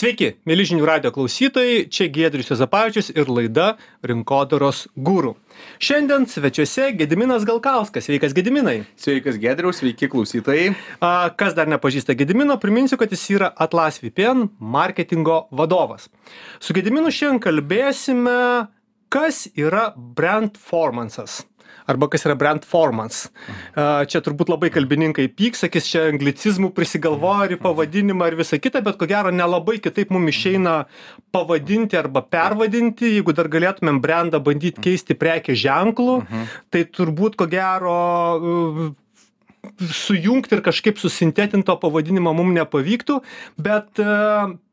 Sveiki, mėly žinių radio klausytojai, čia Gedrius Zapavičius ir laida Rinkodaros gūrų. Šiandien svečiuose Gediminas Galkauskas. Sveikas Gediminai. Sveikas Gedrius, sveiki klausytojai. A, kas dar nepažįsta Gedimino, priminsiu, kad jis yra Atlas VPN marketingo vadovas. Su Gediminu šiandien kalbėsime, kas yra brand formances arba kas yra brand formans. Čia turbūt labai kalbininkai pyks, sakys, čia anglicizmų prisigalvoja ir pavadinimą ir visą kitą, bet ko gero nelabai kitaip mums išeina pavadinti arba pervadinti, jeigu dar galėtumėm brandą bandyti keisti prekės ženklų, tai turbūt ko gero sujungti ir kažkaip susintetinti to pavadinimo mums nepavyktų, bet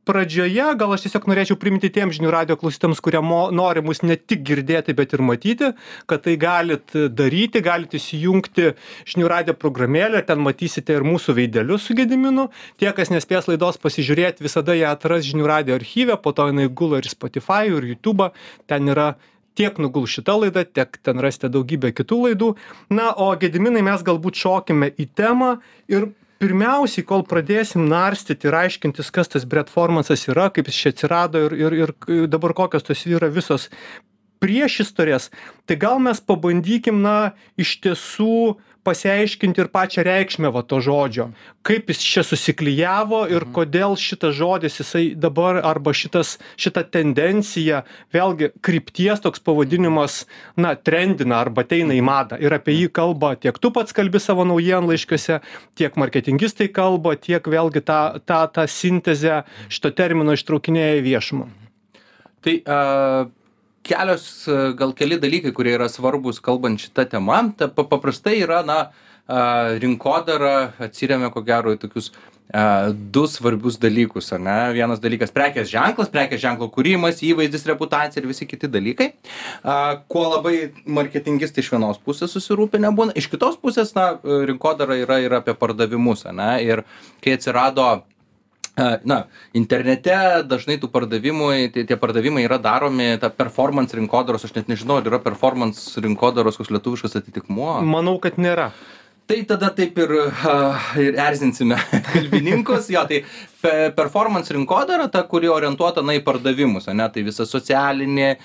pradžioje gal aš tiesiog norėčiau priminti tiem žinių radijo klausytojams kurie mo nori mus ne tik girdėti bet ir matyti kad tai galit daryti galit įsijungti žinių radijo programėlę ten matysite ir mūsų veidelius su gediminu. Tie kas nespės laidos pasižiūrėt visada ją atras žinių radijo archyve po to jinai gula ir į spotifajų ir jutubą ten yra tiek nuguls šita laida tiek ten rasite daugybę kitų laidų. Na o gediminai mes galbūt šokime į temą ir pirmiausiai kol pradėsim narstyti ir aiškintis kas tas bretformansas yra kaip jis čia atsirado ir ir ir dabar kokios tos yra visos priešistorės tai gal mes pabandykim na iš tiesų pasiaiškinti ir pačią reikšmę va to žodžio. Kaip jis čia susiklijavo ir Mhm. kodėl šitas žodis jisai dabar arba šitas šita tendencija vėlgi krypties toks pavadinimas na trendina arba ateina į madą. Ir apie jį kalba tiek tu pats kalbi savo naujienlaiškiuose tiek marketingistai kalba tiek vėlgi tą tą tą sintezę šito termino ištraukinėja į viešumą. Tai a, kelios, a, gal keli dalykai, kurie yra svarbus kalbant šitą temą. Ta, pa- paprastai yra, na, a, rinkodara atsiriamia ko gero į tokius a, du svarbius dalykus, ar ne? Vienas dalykas - prekės ženklas, prekės ženklo kūrimas, įvaizdis, reputacija ir visi kiti dalykai. A, kuo labai marketingistai iš vienos pusės susirūpinę būna, iš kitos pusės, na, rinkodara yra ir apie pardavimus, ar ne? Ir kai atsirado na internete dažnai tų pardavimų tie tie pardavimai yra daromi ta performans rinkodaros aš net nežinau ar yra performans rinkodaros koks lietuviškas atitikmuo. Manau kad nėra tai tada taip ir ir erzinsime kalbininkus. Jo tai pe performans rinkodara ta kuri orientuota na į pardavimus ane tai visa socialinė e,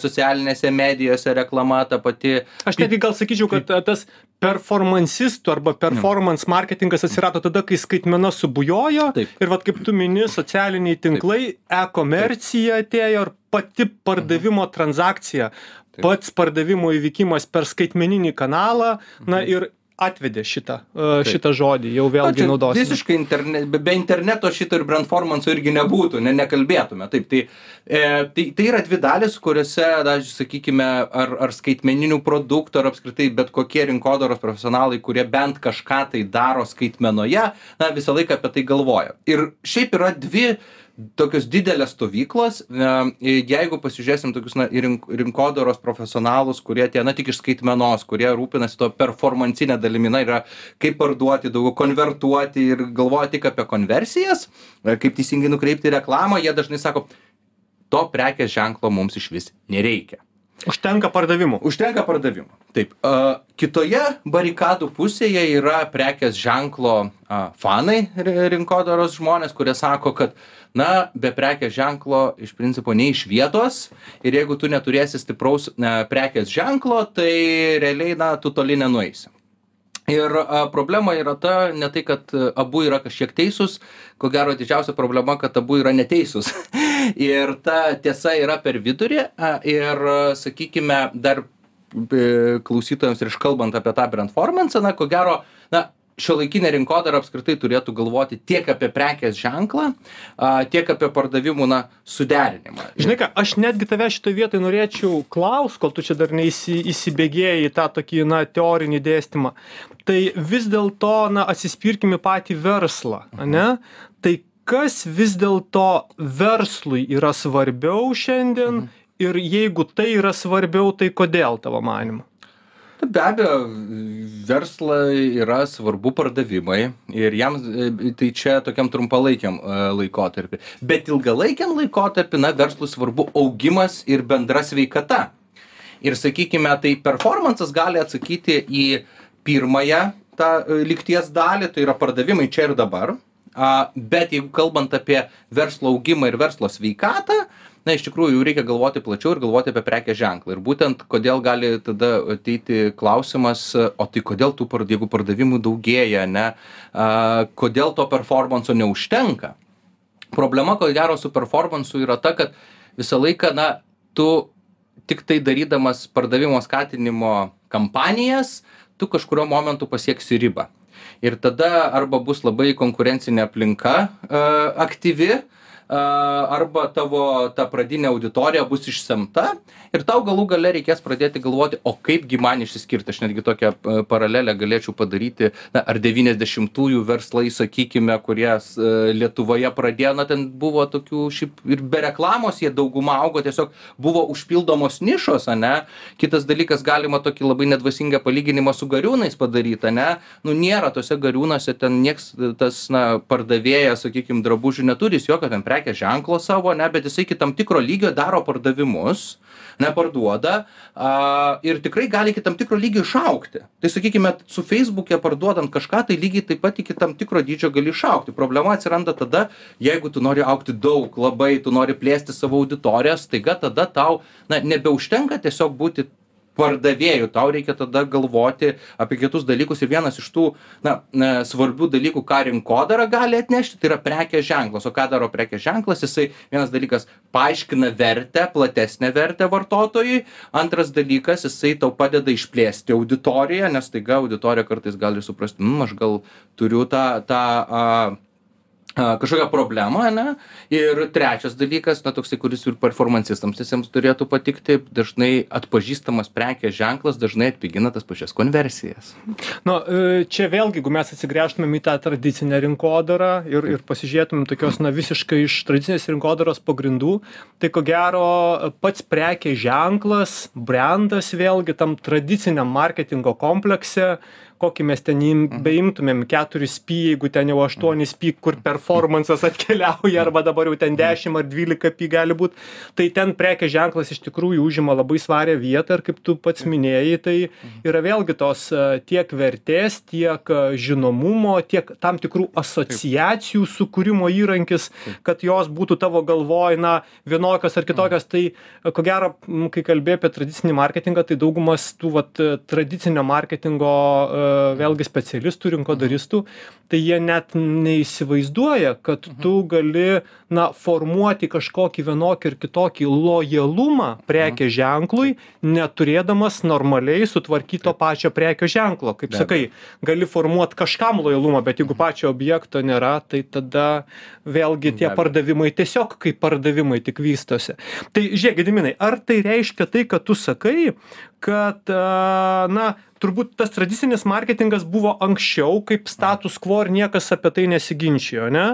socialinėse medijose reklama ta pati aš netgi gal sakyčiau kad tas performansistų arba performance marketingas atsirado tada kai skaitmena subujojo ir vat kaip tu mini socialiniai tinklai e-komercija atėjo ir pati pardavimo transakcija pats pardavimo įvykimas per skaitmeninį kanalą na ir atvedė šitą a, šitą žodį jau Na, vėlgi čia naudosim Visiškai interne, be, interneto šito ir brandformanso irgi nebūtų, ne, nekalbėtume. Taip, tai, e, tai, tai yra dvi dalis, kuriuose, na, sakykime, ar, ar skaitmeninių produktų, ar apskritai bet kokie rinkodaros profesionalai, kurie bent kažką tai daro skaitmenoje, na, visą laiką apie tai galvoja. Ir šiaip yra dvi tokios didelės stovyklos, jeigu pasižiūrėsim tokius na, į rink, rinkodaros profesionalus, kurie tie, na, tik iš skaitmenos, kurie rūpinasi to performancinę dalimi, na, yra kaip parduoti daugiau, konvertuoti ir galvoja tik apie konversijas, e, kaip teisingai nukreipti reklamą, jie dažnai sako, to prekės ženklo mums iš vis nereikia. Užtenka pardavimų Užtenka pardavimų. Taip. A, kitoje barikadų pusėje yra prekės ženklo a, fanai ri- rinkodaros žmonės, kurie sako, kad na, be prekės ženklo iš principo ne iš vietos ir jeigu tu neturėsi stipraus a, prekės ženklo, tai realiai, na, tu toli nenueisi. Ir problema yra ta, ne tai, kad a, abu yra kažkiek teisūs, ko gero didžiausia problema, kad abu yra neteisūs. ir ta tiesa yra per vidurį ir, sakykime, dar e, klausytojams ir iškalbant apie tą brandformansą, na, ko gero, na, šiuolaikinė rinkodara apskritai turėtų galvoti tiek apie prekės ženklą, a, tiek apie pardavimų, na, suderinimą. Žinai ką, aš netgi tave šitoje vietoje norėčiau klaus, kol tu čia dar neįsi, įsibėgėjai į tą tokį, na, teorinį dėstymą. Tai vis dėlto, na, atsispirkime patį verslą, ne? Tai kas vis dėlto verslui yra svarbiau šiandien ir jeigu tai yra svarbiau, tai kodėl tavo manimu? Tai be abejo, verslai yra svarbu pardavimai ir jam, e, tai čia tokiam trumpalaikiam e, laikotarpį. Bet ilgalaikiam laikotarpį, na, verslui svarbu augimas ir bendra sveikata. Ir sakykime, tai performances gali atsakyti į pirmąją tą e, lygties dalį, tai yra pardavimai čia ir dabar. a bet jeigu kalbant apie verslo augimą ir verslo sveikatą na iš tikrųjų reikia galvoti plačiau ir galvoti apie prekės ženklą. Ir būtent kodėl gali tada ateiti klausimas o tai kodėl tų par jeigu pardavimų daugėja ane a kodėl to performanso neužtenka? Problema ko gero su performansu yra ta kad visą laiką na tu tiktai darydamas pardavimo skatinimo kampanijas tu kažkuriuo momentu pasieksi ribą. Ir tada arba bus labai konkurencinė aplinka a aktyvi arba tavo ta pradinė auditorija bus išsemta ir tau galų gale reikės pradėti galvoti o kaipgi man išsiskirti? Aš netgi tokią paralelę galėčiau padaryti na ar devyniasdešimtųjų verslai sakykime kurie lietuvoje pradėjo na ten buvo tokių šiaip ir be reklamos jie dauguma augo tiesiog buvo užpildomos nišos ane? Kitas dalykas galima tokį labai nedvasingą palyginimą su gariūnais padaryt ane? Nu nėra tuose gariūnuose ten nieks tas na pardavėjas sakykim drabužių neturi jis jokio ten prekės ženklo savo ane bet jisai iki tam tikro lygio daro pardavimus na parduoda a ir tikrai gali iki tam tikro lygio išaugti tai sakykime su feisbuke parduodant kažką tai lygiai taip pat iki tam tikro dydžio gali išaugti problema atsiranda tada jeigu tu nori augti daug labai tu nori plėsti savo auditoriją staiga tada tau na nebeužtenka tiesiog būti pardavėju tau reikia tada galvoti apie kitus dalykus ir vienas iš tų na na svarbių dalykų ką rinkodara gali atnešti tai yra prekės ženklas. O ką daro prekės ženklas? Jisai vienas dalykas paaiškina vertę platesnę vertę vartotojui. Antras dalykas jisai tau padeda išplėsti auditoriją nes staiga auditorija kartais gali suprasti mm aš gal turiu tą tą a kažkokią problemą ane? Ir trečias dalykas na toksai kuris ir performansistams visiems turėtų patikti dažnai atpažįstamas prekės ženklas dažnai atpigina tas pačias konversijas. Nu čia vėlgi jeigu mes atsigręžtumėm į tą tradicinę rinkodarą ir ir pasižiūrėtumėm tokios na visiškai iš tradicinės rinkodaros pagrindų tai ko gero pats prekės ženklas brendas vėlgi tam tradiciniam marketingo komplekse kokį mes ten im beimtumėm keturis py jeigu ten jau aštuonis py kur performansas atkeliauja arba dabar jau ten dešim ar dvylika py gali būt. Tai ten prekės ženklas iš tikrųjų užima labai svarią vietą ir kaip tu pats minėjai tai yra vėlgi tos tiek vertės tiek žinomumo tiek tam tikrų asociacijų sukūrimo įrankis kad jos būtų tavo galvoj na vienokios ar kitokios. Tai ko gero kai kalbi apie tradicinį marketingą tai daugumas tų vat tradicinio marketingo vėlgi specialistų rinkodaristų tai jie net neįsivaizduoja kad tu gali na formuoti kažkokį vienokį ar kitokį lojalumą prekės ženklui neturėdamas normaliai sutvarkyto pačio prekės ženklo. Kaip sakai gali formuot kažkam lojalumą bet jeigu pačio objekto nėra tai tada vėlgi tie pardavimai tiesiog kaip pardavimai tik vystosi. Tai žiūrėk gediminai ar tai reiškia tai ką tu sakai kad na turbūt tas tradicinis marketingas buvo anksčiau kaip status quo ir niekas apie tai nesiginčijo ane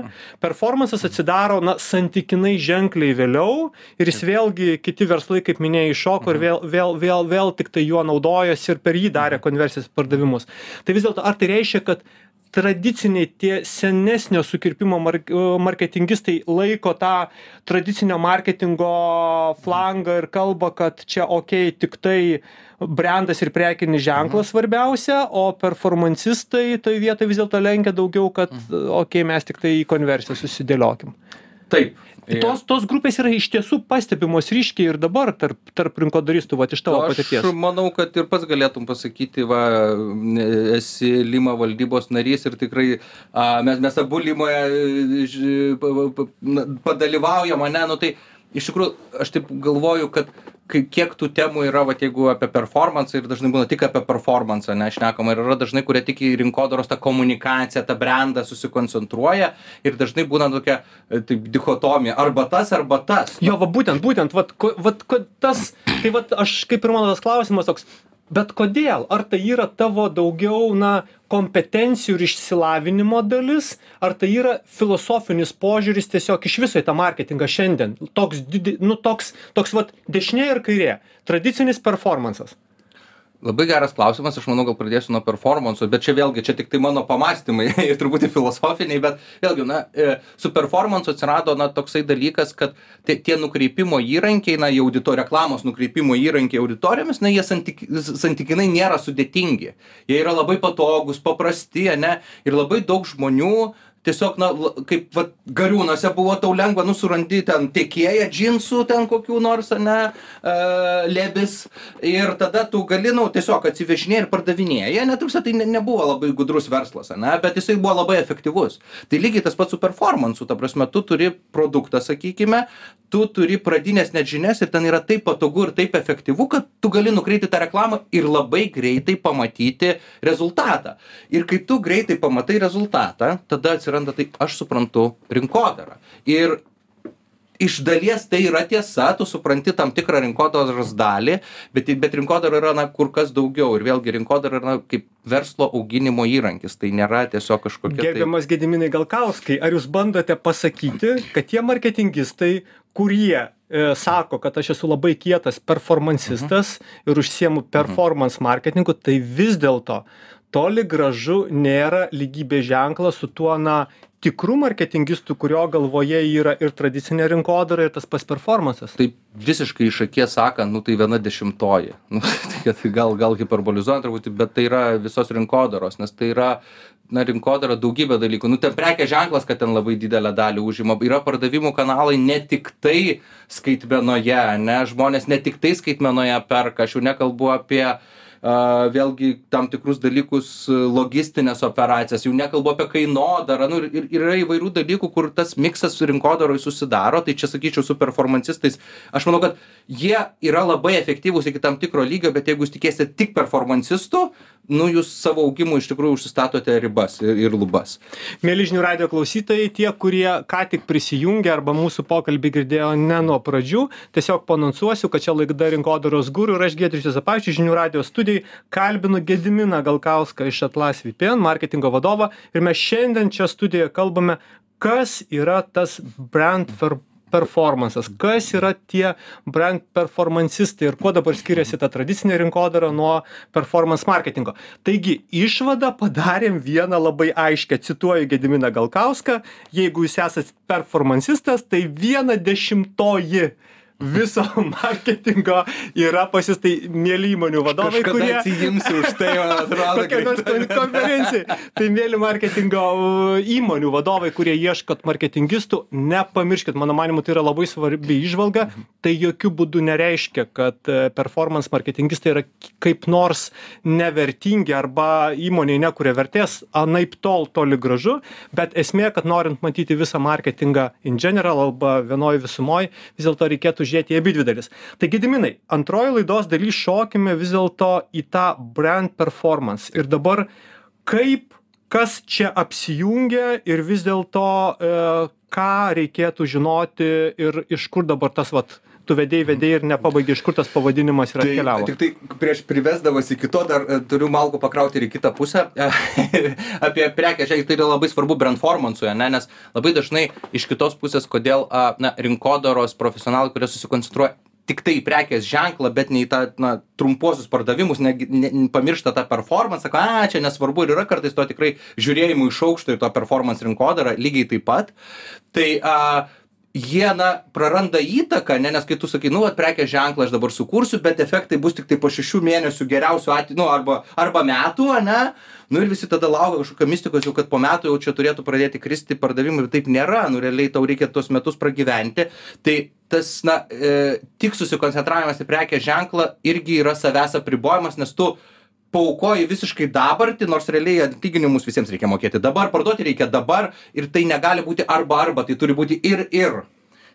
performansas atsidaro na santykinai ženkliai vėliau ir jis vėlgi kiti verslai kaip minėjai iššoko ir vėl vėl vėl vėl tiktai juo naudojosi ir per jį darė konversijas pardavimus. Tai vis dėlto ar tai reiškia kad tradiciniai tie senesnio sukirpimo mark marketingistai laiko tą tradicinio marketingo flangą ir kalba kad čia okei tiktai brendas ir prekinis ženklas svarbiausia o performansistai toj vietoj vis dėlto lenkia daugiau kad okei mes tiktai į konversiją susidėliokim. Taip tos tos grupės yra iš tiesų pastebimos ryškiai ir dabar tarp tarp rinkodaristų vat iš tavo patirties. aš manau kad ir pats galėtum pasakyti va esi lima valdybos narys ir tikrai a mes mes abu limoje ž pa pa padalyvaujam ane nu tai iš tikrųjų aš taip galvoju kad kai kiek tų temų yra vat jeigu apie performansą ir dažnai būna tik apie performansą ane šnekama ir yra dažnai kurie tik į rinkodaros tą komunikaciją tą brendą susikoncentruoja ir dažnai būna tokia taip dichotomija. Arba tas arba tas. Jo va būtent būtent vat ko vat ko tas tai vat aš kaip ir mano tas klausimas toks bet kodėl? Ar tai yra tavo daugiau na kompetencijų ir išsilavinimo dalis? Ar tai yra filosofinis požiūris tiesiog iš viso į tą marketingą šiandien? Toks didi nu toks toks vat dešinė ir kairė. Tradicinis performansas labai geras klausimas aš manau gal pradėsiu nuo performanso bet čia vėlgi čia tiktai mano pamąstymai ir truputį filosofiniai bet vėlgi na e, su performansu atsirado na toksai dalykas kad tie tie nukreipimo įrankiai na į audito reklamos nukreipimo įrankiai auditorijomis na jie santyk santykinai nėra sudėtingi. Jie yra labai patogūs paprasti ane ir labai daug žmonių tiesiog na kaip vat gariūnuose buvo tau lengva nu surandi ten tiekėją džinsų ten kokių nors ane a lebis. Ir tada tu gali nu tiesiog atsivežinėji ir pardavinėji. Ane ta prasme tai ne nebuvo labai gudrus verslas ane bet jisai buvo labai efektyvus. Tai lygiai tas pats su performansu ta prasme tu turi produktą sakykime tu turi pradines net žinias ir ten yra taip patogu ir taip efektyvu kad tu gali nukreipti tą reklamą ir labai greitai pamatyti rezultatą. Ir kai tu greitai pamatai rezultatą tada atsiranda tai aš suprantu rinkodarą. Ir iš dalies tai yra tiesa tu supranti tam tikrą rinkodaros dalį bet bet rinkodara yra na kur kas daugiau. Ir vėlgi rinkodara yra kaip verslo auginimo įrankis. Tai nėra tiesiog kažkokia tai gerbiamas gediminai galkauskai ar jūs bandote pasakyti kad tie marketingistai kurie e, sako kad aš esu labai kietas performansistas ir užsiemu performans marketingu tai vis dėlto toli gražu nėra lygybės ženklas su tuo na tikru marketingistu kurio galvoje yra ir tradicinė rinkodara ir tas pats performansas. Taip visiškai iš akies sakant nu tai viena dešimtoji. Nu tai kad gal gal hiperbolizuojant truputį bet tai yra visos rinkodaros nes tai yra na rinkodara daugybė dalykų. Nu ten prekės ženklas kad ten labai didelę dalį užima. Yra pardavimų kanalai ne tiktai skaitmenoje ane žmonės ne tiktai skaitmenoje perka. Aš jau nekalbu apie a vėlgi tam tikrus dalykus logistines operacijas. Jau nekalbu apie kainodarą nu ir ir yra įvairių dalykų kur tas miksas rinkodaroj susidaro. Tai čia sakyčiau su performansistais. Aš manau kad jie yra labai efektyvūs iki tam tikro lygio bet jeigu jūs tikėsite tik performansistu nu jūs savo augimui iš tikrųjų užsistatote ribas ir lubas. Mieli žinių radijo klausytojai tie kurie ką tik prisijungė arba mūsų pokalbį girdėjo ne nuo pradžių tiesiog paanonsuosiu kad čia laida rinkodaros guru ir aš giedrius juozapavičius žinių radijo studijoj kalbinu gediminą galkauską iš atlas vpn marketingo vadovą. Ir mes šiandien čia studijoje kalbame kas yra tas brand per performansas. Kas yra tie brand performansistai ir kuo dabar skiriasi ta tradicinė rinkodara nuo performans marketingo? Taigi išvadą padarėm vieną labai aiškią cituoju gediminą galkauską jeigu jūs esat performansistas tai viena dešimtoji viso marketingo yra pas jus tai mieli įmonių vadovai kažkada kurie atsiimsiu už tai man atrodo kokioj nors kon konferencijoj tai mieli marketingo įmonių vadovai kurie ieškot marketingistų nepamirškit mano manymu tai yra labai svarbi įžvalga. Tai jokiu būdu nereiškia kad e, performans marketingistai yra kaip nors nevertingi arba įmonei nekuria vertės anaip tol toli gražu bet esmė kad norint matyti visą marketingą in general arba vienoj visumoj vis dėlto reikėtų žiūrėti į abidvi dalis. Tai gediminai antroj laidos daly šokime vis dėlto į tą brand performance. Ir dabar kaip kas čia apsijungia ir vis dėlto e, ką reikėtų žinoti ir iš kur dabar tas vat tu vedei vedei ir nepabaigei iš kur tas pavadinimas ir Tai atkeliavo? tik tai prieš privesdamas iki to dar e, turiu malkų pakrauti ir į kitą pusę. Apie prekės ženklą tai yra labai svarbu brandformansui ane nes labai dažnai iš kitos pusės kodėl na rinkodaros profesionalai kurie susikoncentruoja tiktai į prekės ženklą bet ne į tą na trumpuosius pardavimus negi ne pamiršta tą performansą sako a čia nesvarbu ir yra kartais to tikrai žiūrėjimo iš aukšto į to performans rinkodarą lygiai taip pat. Tai a jie na praranda įtaką ane nes kai tu sakai nu vat prekės ženklą aš dabar sukursiu bet efektai bus tiktai po šešių mėnesių geriausiu atveju nu arba arba metų ane nu ir visi tada laukia kažkokio mistikos jau kad po metų jau čia turėtų pradėti kristi pardavimai bet taip nėra. Nu realiai tau reikia tuos metus pragyventi. Tai tas na e, tik susikoncentravimas į prekės ženklą irgi yra savęs apribojimas nes tu paaukoji visiškai dabartį nors realiai atlyginimus visiems reikia mokėti. Dabar parduoti reikia dabar ir tai negali būti arba arba tai turi būti ir ir.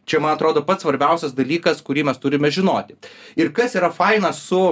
Čia man atrodo pats svarbiausias dalykas kurį mes turime žinoti. Ir kas yra faina su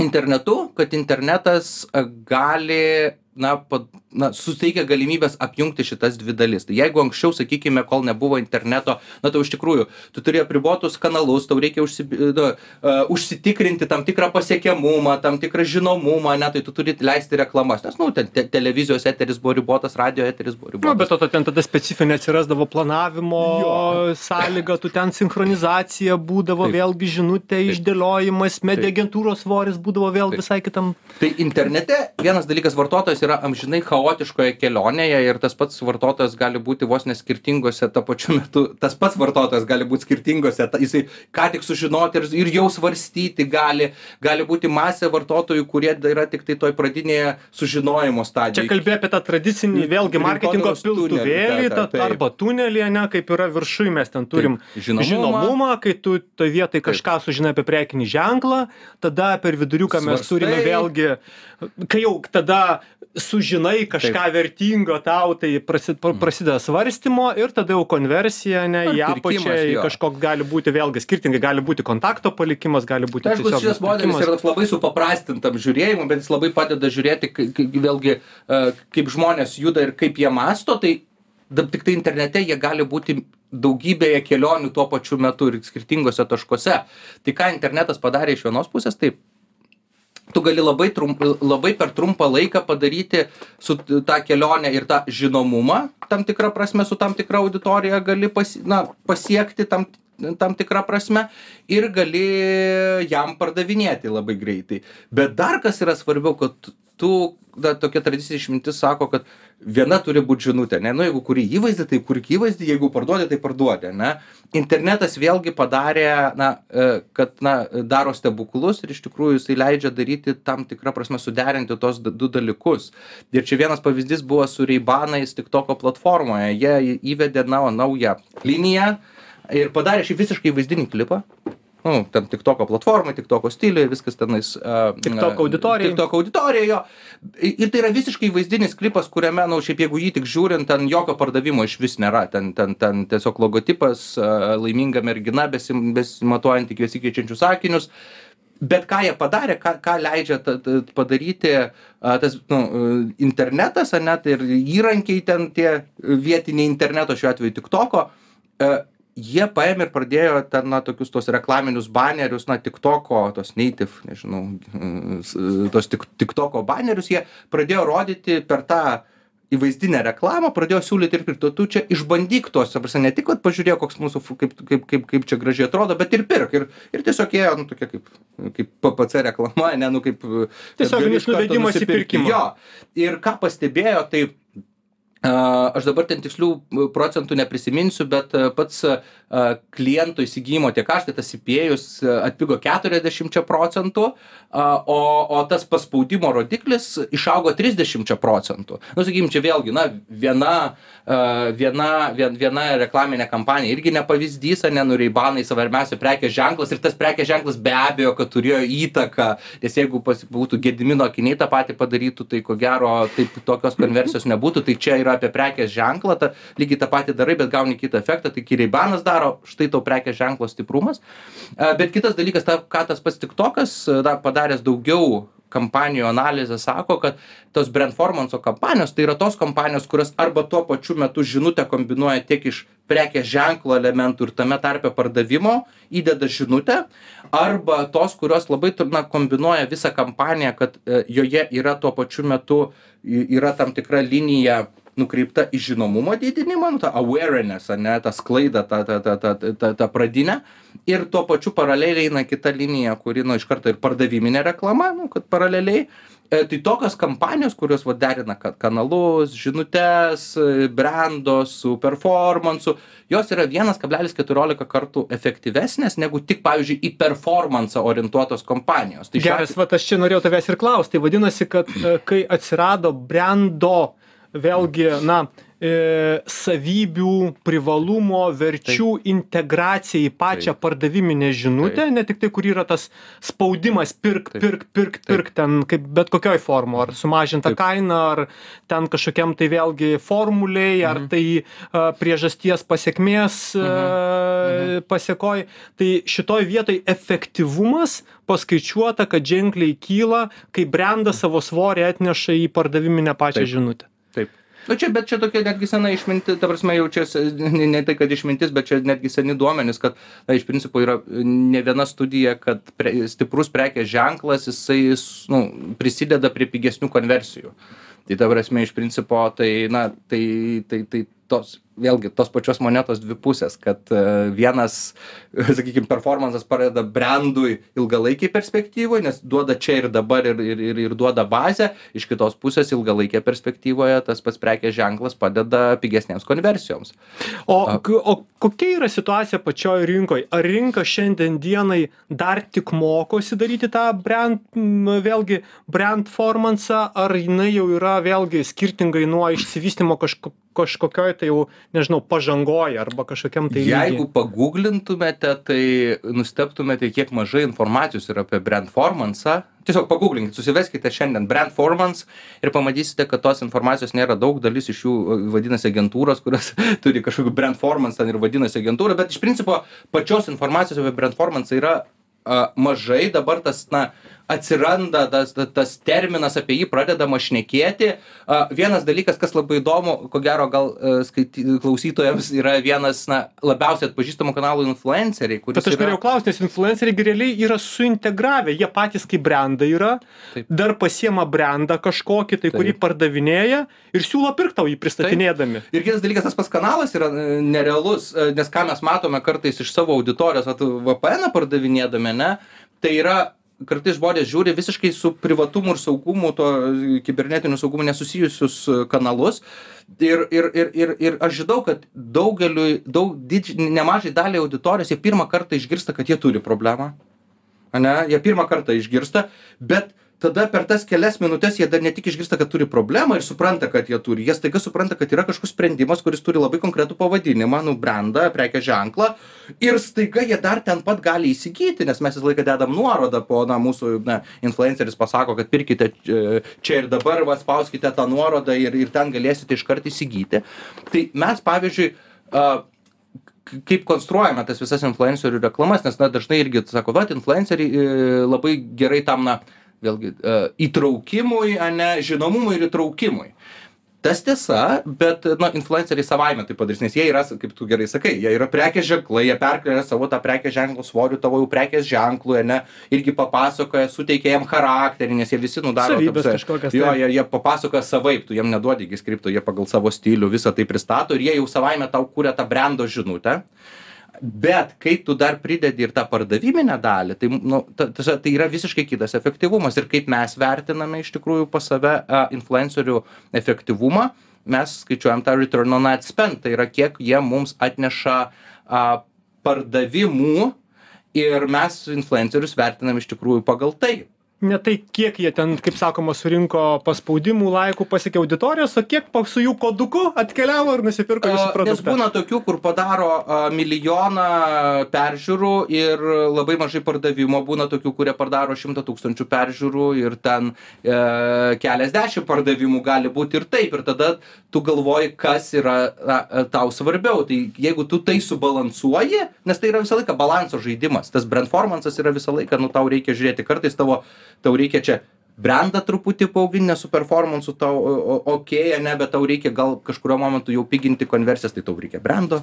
internetu kad internetas gali na pa na suteikia galimybes apjungti šitas dvi dalis. Tai jeigu anksčiau sakykime kol nebuvo interneto na tau iš tikrųjų tu turi apribotus kanalus tau reikia užsi nu a užsitikrinti tam tikrą pasiekiamumą tam tikrą žinomumą ane tai tu turi leisti reklamas. Nes nu ten te televizijos eteris buvo ribotas radijo eteris buvo Nu, ribotas bet to ten tada specifinė atsirasdavo planavimo sąlyga, tu ten sinchronizacija būdavo, vėlgi žinutė, išdėliojimas, medija agentūros svoris būdavo vėl visai kitam. tai internete vienas dalykas vartotojas žmonės yra amžinai chaotiškoje kelionėje ir tas pats vartotojas gali būti vos ne skirtingose tuo pačiu metu tas pats vartotojas gali būt skirtingose jisai ką tik sužinoti ir ir jau svarstyti gali gali būti masė vartotojų kurie yra tiktai toj pradinėje sužinojimo Čia stadijoj kalbė apie tą tradicinį vėlgi marketingo piltuvėlį, tą- arba tunelį, ne, kaip yra viršui, mes ten turim žinomumą. žinomumą, kai tu toje vietoje kažką sužinai apie prekinį ženklą, tada per viduriuką mes turime vėlgi, kai jau tada sužinai kažką vertingo tau, tai prasi- pra- prasideda svarstymo ir tada jau konversija, ne, į apačią, kažkoks gali būti vėlgi skirtingai, gali būti kontakto palikimas, gali būti aišku, šitas modelis yra labai supaprastintam žiūrėjimui, bet jis labai padeda žiūrėti, vėlgi, e, kaip žmonės juda ir kaip jie masto, tai tik tai internete jie gali būti daugybėje kelionių tuo pačiu metu ir skirtingose taškuose. Tai ką internetas padarė iš vienos pusės, tai tu gali labai, trump, labai per trumpą laiką padaryti su tą kelionę ir tą žinomumą, tam tikrą prasme, su tam tikra auditorija gali pasi, na, pasiekti tam, tam tikrą prasme ir gali jam pardavinėti labai greitai. Bet dar kas yra svarbiau, kad tu, na, tokia tradicinė išmintis sako, kad viena turi būti žinutė, ne, nu jeigu kuri įvaizdį, tai kurk įvaizdį, jeigu parduodi, tai parduodi, ne. Internetas vėlgi padarė, na, e, kad, na, daro stebuklus ir iš tikrųjų jisai leidžia daryti tam tikrą prasme suderinti tos du dalykus. Ir čia vienas pavyzdys buvo su Reibanais TikToko platformoje. Jie įvedė na, naują liniją ir padarė šį visiškai vaizdinį klipą. Nu, tam TikToko platformai, TikToko stiliui, viskas tenais. Uh, TikToko auditorijai. TikToko auditorija jo. Ir tai yra visiškai vaizdinis klipas, kuriame, na, nu, šiaip jeigu jį tik žiūrint, ten jokio pardavimo iš vis nėra. Ten, ten, ten tiesiog logotipas, a, laiminga mergina, besim, besimatuojant tik besikeičiančius sakinius. Bet ką jie padarė, ką, ką leidžia ta, ta, padaryti a, tas nu, internetas, ar net ir įrankiai ten tie vietiniai interneto, šiuo atveju TikToko, e, jie paėmė ir pradėjo ten, na, tokius tos reklaminius banerius, na, TikToko, tos native, nežinau, tos tik, TikToko banerius, jie pradėjo rodyti per tą įvaizdinę reklamą, pradėjo siūlyti ir pirkti. Tu čia išbandyk tos, ta prasme, ne tik, kad pažiūrėk, koks mūsų, kaip, kaip, kaip, kaip čia gražiai atrodo, bet ir pirk. Ir, ir tiesiog ėjo, nu, tokia kaip, kaip PPC reklama, ne, nu, kaip... Tiesioginis nuvedimas į pirkimą. Jo. Ir ką pastebėjo, tai aš dabar ten tikslių procentų neprisiminsiu, bet a, pats a, kliento įsigijimo tie kaštai, tas įpėjus atpigo 40 procentų, o, o tas paspaudimo rodiklis išaugo 30 procentų. Nu, sakykim, čia vėlgi, na, viena, viena, vien, viena reklaminė kampanija irgi ne pavyzdys, nenureibanai svarbiausia prekės ženklas ir tas prekės ženklas be abejo, kad turėjo įtaką, nes jeigu būtų gedimino akiniai tą patį padarytų, tai ko gero taip tokios konversijos nebūtų, tai čia yra apie prekės ženklą, ta, lygiai tą patį darai, bet gauni kitą efektą, tai kireibanas daro, štai tau prekės ženklo stiprumas. A, Bet kitas dalykas, ta, ką tas pats tiktokas da, padaręs daugiau kampanijų analizę sako, kad tos brandformanso kampanijos tai yra tos kompanijos, kurios arba tuo pačiu metu žinutę kombinuoja tiek iš prekės ženklo elementų ir tame tarpe pardavimo, įdeda žinutę, arba tos, kurios labai na, kombinuoja visą kampaniją, kad e, joje yra tuo pačiu metu yra tam tikra linija nukreipta į žinomumo didinimą, nu, tą awareness, ne, tą sklaidą, tą, tą, tą, tą, tą, tą pradinę. Ir tuo pačiu paraleliai eina kita linija, kuri, nu, iš karto ir pardaviminė reklama, nu, kad paraleliai. E, tai tokios kampanijos, kurios va, derina ka- kanalus, žinutes, e, brando su performansu, jos yra 1,14 kartų efektyvesnės negu tik, pavyzdžiui, į performansą orientuotos kompanijos. Tai šiuo Geras, va aš čia norėjau tavęs ir klausti. Tai vadinasi, kad e, kai atsirado brando, vėlgi, na, e, savybių, privalumo, verčių integracija į pačią Taip. pardaviminę žinutę, ne tik tai, kur yra tas spaudimas pirk, Taip. pirk, pirk, pirk, ten kaip bet kokioj formu, ar sumažinta Taip. kaina, ar ten kažkokiam tai vėlgi formuliai, ar tai a, priežasties pasiekmės Mhm. pasiekoj. Tai šitoj vietoj efektyvumas paskaičiuota, kad ženkliai kyla, kai brandas savo svorį atneša į pardaviminę pačią Taip. žinutę. Taip. Na čia, bet čia tokia netgi sena išmintis, ta prasme jau čia ne, ne tai, kad išmintis, bet čia netgi seni duomenys, kad na, iš principo yra ne viena studija, kad pre, stiprus prekės ženklas, jisai s- nu, prisideda prie pigesnių konversijų. Tai ta prasme iš principo, tai, na, tai, tai, tai tos vėlgi tos pačios monetos dvi pusės kad vienas sakykim performansas padeda brendui ilgalaikėj perspektyvoj nes duoda čia ir dabar ir ir ir ir duoda bazę iš kitos pusės ilgalaikėje perspektyvoje tas pats prekės ženklas padeda pigesnėms konversijoms. O o kokia yra situacija pačioj rinkoj? Ar rinka šiandien dienai dar tik mokosi daryti tą brend vėlgi brendformansą ar jinai jau yra vėlgi skirtingai nuo išsivystymo kažko kažkokioj tai jau nežinau pažangoj arba kažkokiam tai jeigu paguglintumėte tai nustebtumėte kiek mažai informacijos yra apie brendformansą tiesiog paguglinkit susiveskite šiandien brendformans ir pamatysite kad tos informacijos nėra daug dalis iš jų vadinasi agentūros kurios turi kažkokių brendformans ten ir vadinasi agentūra bet iš principo pačios informacijos apie brendformansą yra a, mažai. Dabar tas na atsiranda tas tas terminas apie jį pradedama šnekėti a, vienas dalykas kas labai įdomu ko gero gal a, skaity klausytojams yra vienas na labiausiai atpažįstamų kanalų influenceriai kuris Bet aš yra norėjau klausti, nes influenceriai gi realiai yra suintegravę, jie patys kaip brandai yra, Taip. dar pasiema brandą kažkokį, tai kurį Taip. pardavinėja ir siūlo pirktau jį pristatinėdami. Ir kitas dalykas, tas pats kanalas yra e, nerealus, e, nes ką mes matome kartais iš savo auditorijos, at VPN pardavinėdami, ne, tai yra kartais žmonės žiūri visiškai su privatumu ir saugumu, to e, kibernetiniu saugumu nesusijusius e, kanalus. Ir, ir, ir, ir, ir aš žinau, kad daugeliu, daug, didž, nemažai daliai auditorijos jie pirmą kartą išgirsta, kad jie turi problemą. Ane? Jie pirmą kartą išgirsta, bet tada per tas kelias minutes jie dar ne tik išgirsta, kad turi problemą ir supranta, kad jie turi, jie staiga supranta, kad yra kažkoks sprendimas, kuris turi labai konkretų pavadinimą, nu, brandą, prekės ženklą ir staiga jie dar ten pat gali įsigyti, nes mes visą laiką dedam nuorodą po, na, mūsų, na, influenceris pasako, kad pirkite e, čia ir dabar, va, spauskite tą nuorodą ir, ir ten galėsite iškart įsigyti. Tai mes, pavyzdžiui, a, kaip konstruojame tas visas influencerių reklamas, nes, na, dažnai irgi sako, va, influenceriai e, labai gerai tam, na, vėlgi, e, įtraukimui, ne, žinomumui ir įtraukimui. Tas tiesa, bet, na, influenceriai savaime tai padarys, nes jie yra, kaip tu gerai sakai, jie yra prekės ženklai, jie perkelia savo tą prekės ženklų svorių tavo jau prekės ženklų, ne, irgi papasakoja, suteikia jam charakterį, nes jie visi nudaro. Savybės kažkokias, Jo, jie, jie papasakoja savaip, tu jiem neduodi iki skripto, jie pagal savo stilių visą tai pristato ir jie jau savaime tau kūrė tą brendo žinutę. Bet kai tu dar pridedi ir tą pardaviminę dalį, tai, nu, ta, ta, tai yra visiškai kitas efektyvumas. Ir kaip mes vertiname iš tikrųjų pas save influencerių efektyvumą, mes skaičiuojam tą return on ad spend, tai yra kiek jie mums atneša a, pardavimų ir mes influencerius vertinam iš tikrųjų pagal tai. Ne tai, kiek jie ten, kaip sakoma, surinko paspaudimų, laikų, pasiekė auditorijos, o kiek pa- su jų koduku atkeliavo ir nusipirko jūsų A, Nes produktą. būna tokių, kur padaro milijoną peržiūrų ir labai mažai pardavimo, būna tokių, kurie padaro šimtą tūkstančių peržiūrų ir ten e, keliasdešimt pardavimų gali būti ir taip. Ir tada tu galvoji, kas yra na, tau svarbiau. Tai jeigu tu tai subalansuoji, nes tai yra visą laiką balanso žaidimas, tas brandformansas yra visą laiką, nu tau reikia žiūrėti, kartais tavo, tau reikia čia brendą truputį paauginti, nes su performansu tau o- okei, okay, ne, bet tau reikia gal kažkurio momentu jau piginti konversijas, tai tau reikia brendo.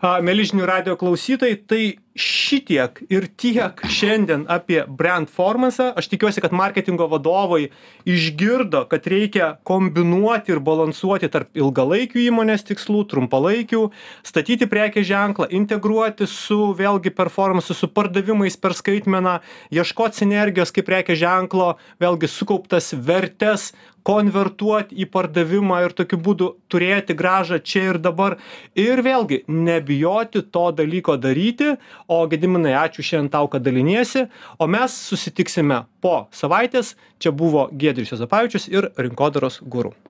A, Mėlyžinių radio klausytojai, tai šitiek ir tiek šiandien apie brand formansą. Aš tikiuosi, kad marketingo vadovai išgirdo, kad reikia kombinuoti ir balansuoti tarp ilgalaikių įmonės tikslų, trumpalaikių, statyti prekės ženklą, integruoti su vėlgi performansu, su pardavimais per skaitmeną, ieškoti sinergijos kaip prekės ženklo, vėlgi sukauptas vertes konvertuot į pardavimą ir tokiu būdu turėti grąžą čia ir dabar. Ir vėlgi, nebijoti to dalyko daryti. O Gediminai, ačiū šiandien tau, kad daliniesi. O mes susitiksime po savaitės. Čia buvo Gedrius Jozapavičius ir Rinkodaros guru.